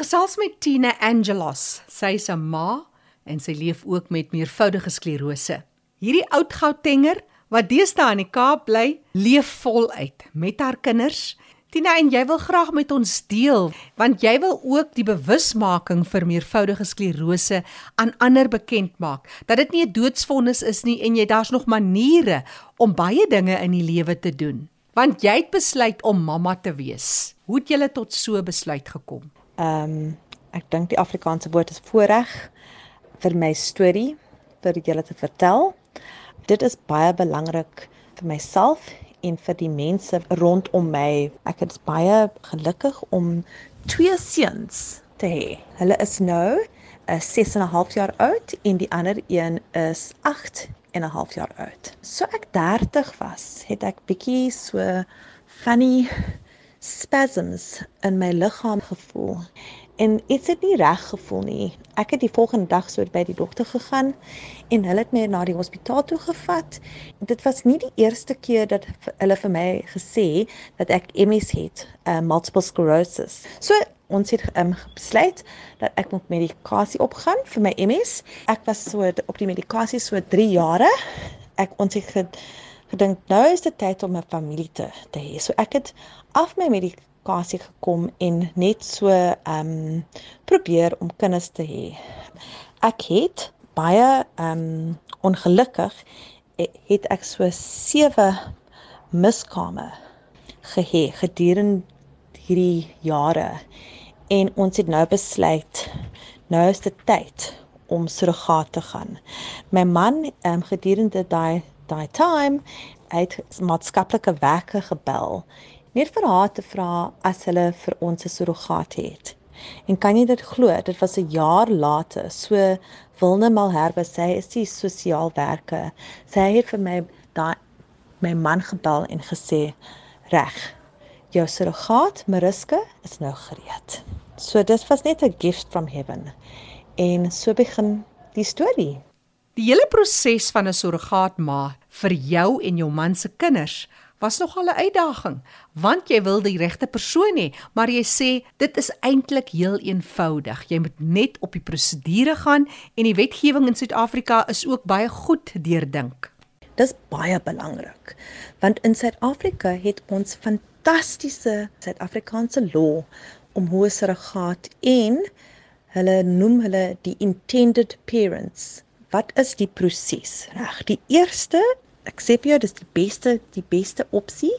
gesels met Tina Angelos. Sy is 'n ma en sy leef ook met meervoudige sklerose. Hierdie oud Gautenger wat deesdae in die Kaap bly, leef voluit met haar kinders Tina, en jy wil graag met ons deel want jy wil ook die bewusmaking vir meervoudige sklerose aan ander bekend maak dat dit nie 'n doodsvonnis is nie en jy daar's nog maniere om baie dinge in die lewe te doen. Want jy het besluit om mamma te wees. Hoe het jy tot so besluit gekom? Ehm um, ek dink die Afrikaanse woord is voorreg vir my storie vir julle te vertel. Dit is baie belangrik vir myself en vir die mense rondom my. Ek is baie gelukkig om twee seuns te hê. Hulle is nou 'n uh, 6 en 'n half jaar oud en die ander een is 8 en 'n half jaar oud. So ek 30 was, het ek bietjie so funny spasms in my liggaam gevoel en iets het nie reg gevoel nie. Ek het die volgende dag so by die dokter gegaan en hulle het my na die hospitaal toe gevat. Dit was nie die eerste keer dat hulle vir my gesê dat ek MS het, uh, multiple sclerosis. So ons het um, besluit dat ek moet medikasie opgaan vir my MS. Ek was so op die medikasie so 3 jare. Ek ons het gedink nou is dit tyd om 'n familie te te hê. So ek het af my medikasie gekom en net so ehm um, probeer om kinders te hê. Ek het baie ehm um, ongelukkig het ek so 7 miskame gehê gedurende hierdie jare en ons het nou besluit nou is dit tyd om surrogaat te gaan. My man ehm um, gedurende daai daai time het maatskaplike werke gebel net vir haar te vra as hulle vir ons 'n surrogaat het. En kan jy dit glo? Dit was 'n jaar later. So Wilne Malherbe sê is die sosiaal werker. Sy het vir my daai my man gebel en gesê reg. Jou surrogaat Mariska is nou gereed. So dit was net 'n gift from heaven. En so begin die storie. Die hele proses van 'n surrogaat ma vir jou en jou man se kinders was nogal 'n uitdaging want jy wil die regte persoon hê, maar jy sê dit is eintlik heel eenvoudig. Jy moet net op die prosedure gaan en die wetgewing in Suid-Afrika is ook baie goed deurdink. Dis baie belangrik want in Suid-Afrika het ons fantastiese Suid-Afrikaanse law om hoe surrogaat en hulle noem hulle die intended parents. Wat is die proses? Reg, die eerste ek sê vir jou dis die beste die beste opsie.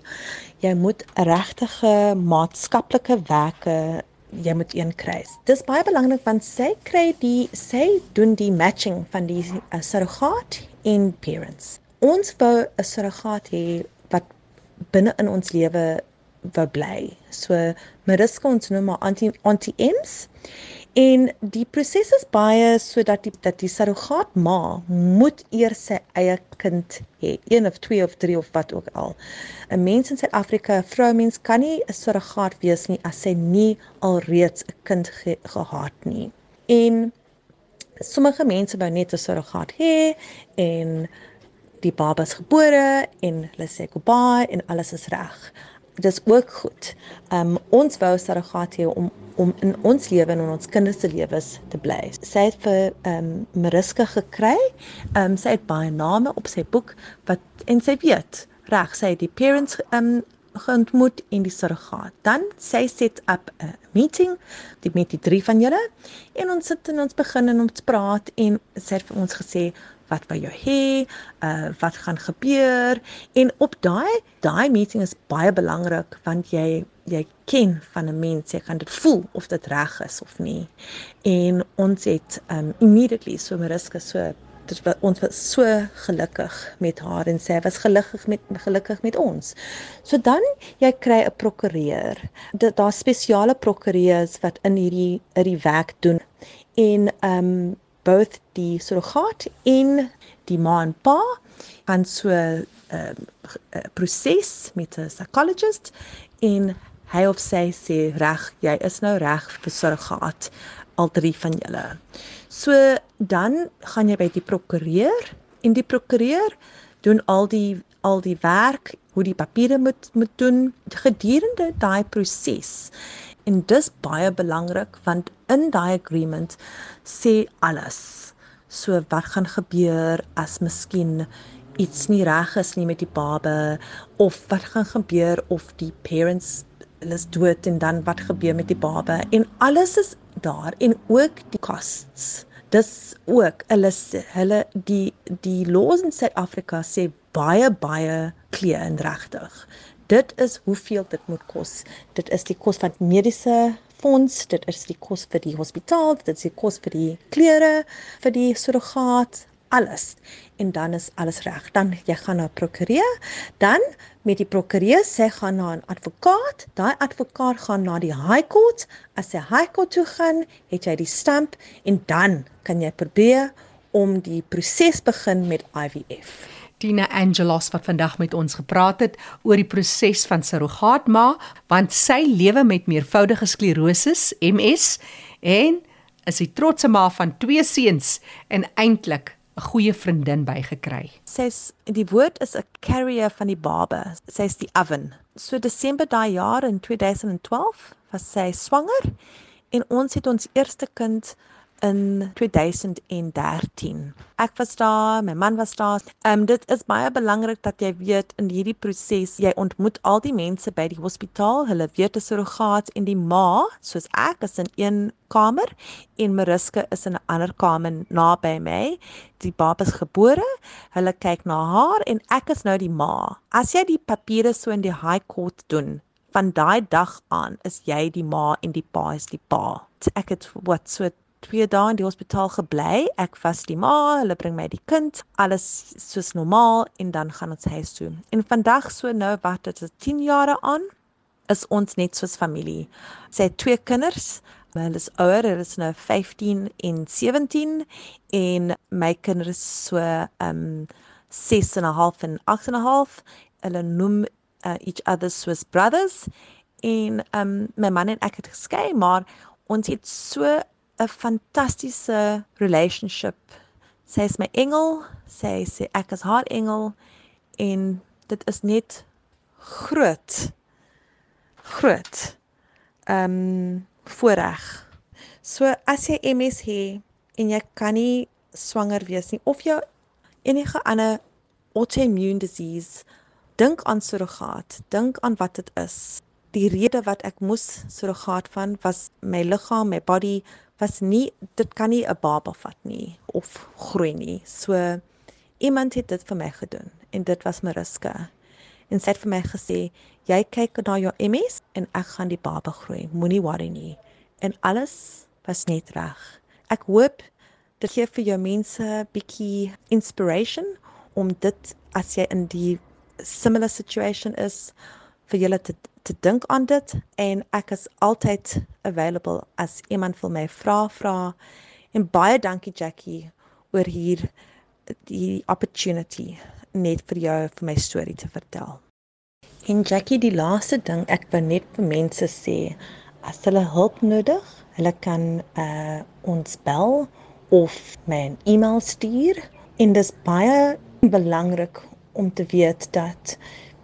Jy moet regtige maatskaplike werke jy moet een kry. Dis baie belangrik want sy kry die sy doen die matching van die uh, surrogaat en parents. Ons wou 'n surrogaat hê wat binne in ons lewe wou bly. So Mariska ons noem maar anti anti M's En die proses is baie sodat die dat die surrogaat ma moet eers sy eie kind hê, een of twee of drie of wat ook al. 'n Mens in Suid-Afrika, 'n vroumens kan nie 'n surrogaat wees nie as sy nie alreeds 'n kind ge gehad nie. En sommige mense wou net 'n surrogaat hê en die baba's gebore en hulle sê goodbye en alles is reg dis ook goed. Um ons wou surrogaat hê om om in ons lewe en in ons kinders se lewens te bly. Sy het vir um Mariska gekry. Um sy het baie name op sy boek wat en sy weet reg sy het die parents um geontmoet in die surrogaat. Dan sy set up 'n meeting die met die drie van julle en ons sit en ons begin en ons praat en sy het vir ons gesê wat by jou hê, uh wat gaan gebeur en op daai daai meeting is baie belangrik want jy jy ken van 'n mens, jy kan dit voel of dit reg is of nie. En ons het um immediately so Mariska so dit was ons was so gelukkig met haar en sy was gelukkig met gelukkig met ons. So dan jy kry 'n prokureur. Dit daar spesiale prokureurs wat in hierdie in die werk doen. En um both die surrogaat en die ma en pa gaan so 'n uh, uh, uh, proses met 'n psychologist en hy of sy sê reg jy is nou reg vir surrogaat al drie van julle. So dan gaan jy by die prokureur en die prokureur doen al die al die werk hoe die papiere moet moet doen gedurende daai proses En dis baie belangrik want in daai agreement sê alles. So wat gaan gebeur as miskien iets nie reg is nie met die baba of wat gaan gebeur of die parents is dood en dan wat gebeur met die baba en alles is daar en ook die costs. Dis ook hulle hulle die die laws in Suid-Afrika sê baie baie klee en regtig. Dit is hoeveel dit moet kos. Dit is die kos van mediese fonds, dit is die kos vir die hospitaal, dit is die kos vir die klere, vir die surrogaat, alles en dan is alles reg. Dan jy gaan na 'n prokureur, dan met die prokureur sê gaan na 'n advokaat, daai advokaat gaan na die high court, as hy high court toe gaan, het jy die stamp en dan kan jy probeer om die proses begin met IVF. Tina Angelos wat vandag met ons gepraat het oor die proses van surrogaatma, want sy lewe met meervoudige sklerose, MS, en is 'n trotse ma van twee seuns en eintlik 'n goeie vriendin bygekry. Sy's die woord is 'n carrier van die baba. Sy's die oven. So Desember daai jaar in 2012 was sy swanger en ons het ons eerste kind in 2013. Ek was daar, my man was daar. Ehm um, dit is baie belangrik dat jy weet in hierdie proses jy ontmoet al die mense by die hospitaal, hulle weet 'n surrogaat en die ma, soos ek is in een kamer en Mariska is in 'n ander kamer naby my. Die baba is gebore. Hulle kyk na haar en ek is nou die ma. As jy die papiere so in die high court doen, van daai dag aan is jy die ma en die pa is die pa. Ek het wat so 2 dae in die hospitaal gebly. Ek was die ma, hulle bring my die kind, alles soos normaal en dan gaan ons huis toe. En vandag so nou wat dit is 10 jare aan is ons net soos familie. Sy het twee kinders. Hulle is ouer, hulle is nou 15 en 17 en my kinders is so um 6 en 'n half en 8 en 'n half. Hulle noem uh, each other soos brothers en um my man en ek het geskei, maar ons het so 'n fantastiese relationship. Sy is my engel, sy sê ek is haar engel en dit is net groot groot ehm um, voorreg. So as jy MS het en jy kan nie swanger wees nie of jy enige ander autoimmune disease dink aan surrogaat, dink aan wat dit is. Die rede wat ek moes surrogaat van was my liggaam, my body was nie dit kan nie 'n baba vat nie of groei nie. So iemand het dit vir my gedoen en dit was Mariska. En sy het vir my gesê, "Jy kyk na jou MS en ek gaan die baba groei. Moenie worry nie." En alles was net reg. Ek hoop dit gee vir jou mense bietjie inspiration om dit as jy in die similar situation is vir julle te te dink aan dit en ek is altyd available as iemand wil my vra vra en baie dankie Jackie oor hier die opportunity net vir jou vir my storie te vertel. En Jackie, die laaste ding ek wil net vir mense sê, as hulle hulp nodig, hulle kan uh ons bel of my 'n e-mail stuur en dit is baie belangrik om te weet dat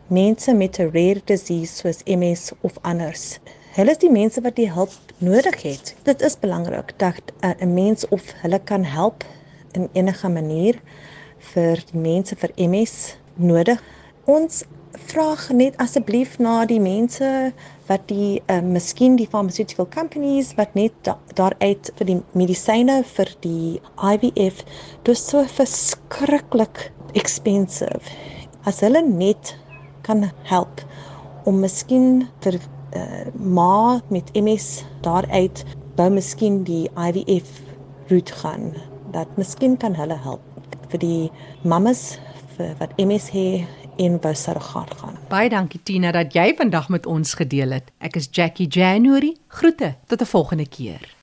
mense met 'n rare disease soos MS of anders. Hulle is die mense wat die hulp nodig het. Dit is belangrik dat 'n mens of hulle kan help in enige manier vir die mense vir MS nodig. Ons vra net asseblief na die mense wat die uh, miskien die pharmaceutical companies wat net da daaruit vir die medisyne vir die IVF dis so verskriklik expensive. As hulle net kan help om miskien vir uh, ma met MS daaruit bou miskien die IVF route gaan dat miskien kan hulle help vir die mammas vir wat MS het in Wesargaard gaan. Baie dankie Tina dat jy vandag met ons gedeel het. Ek is Jackie January. Groete tot 'n volgende keer.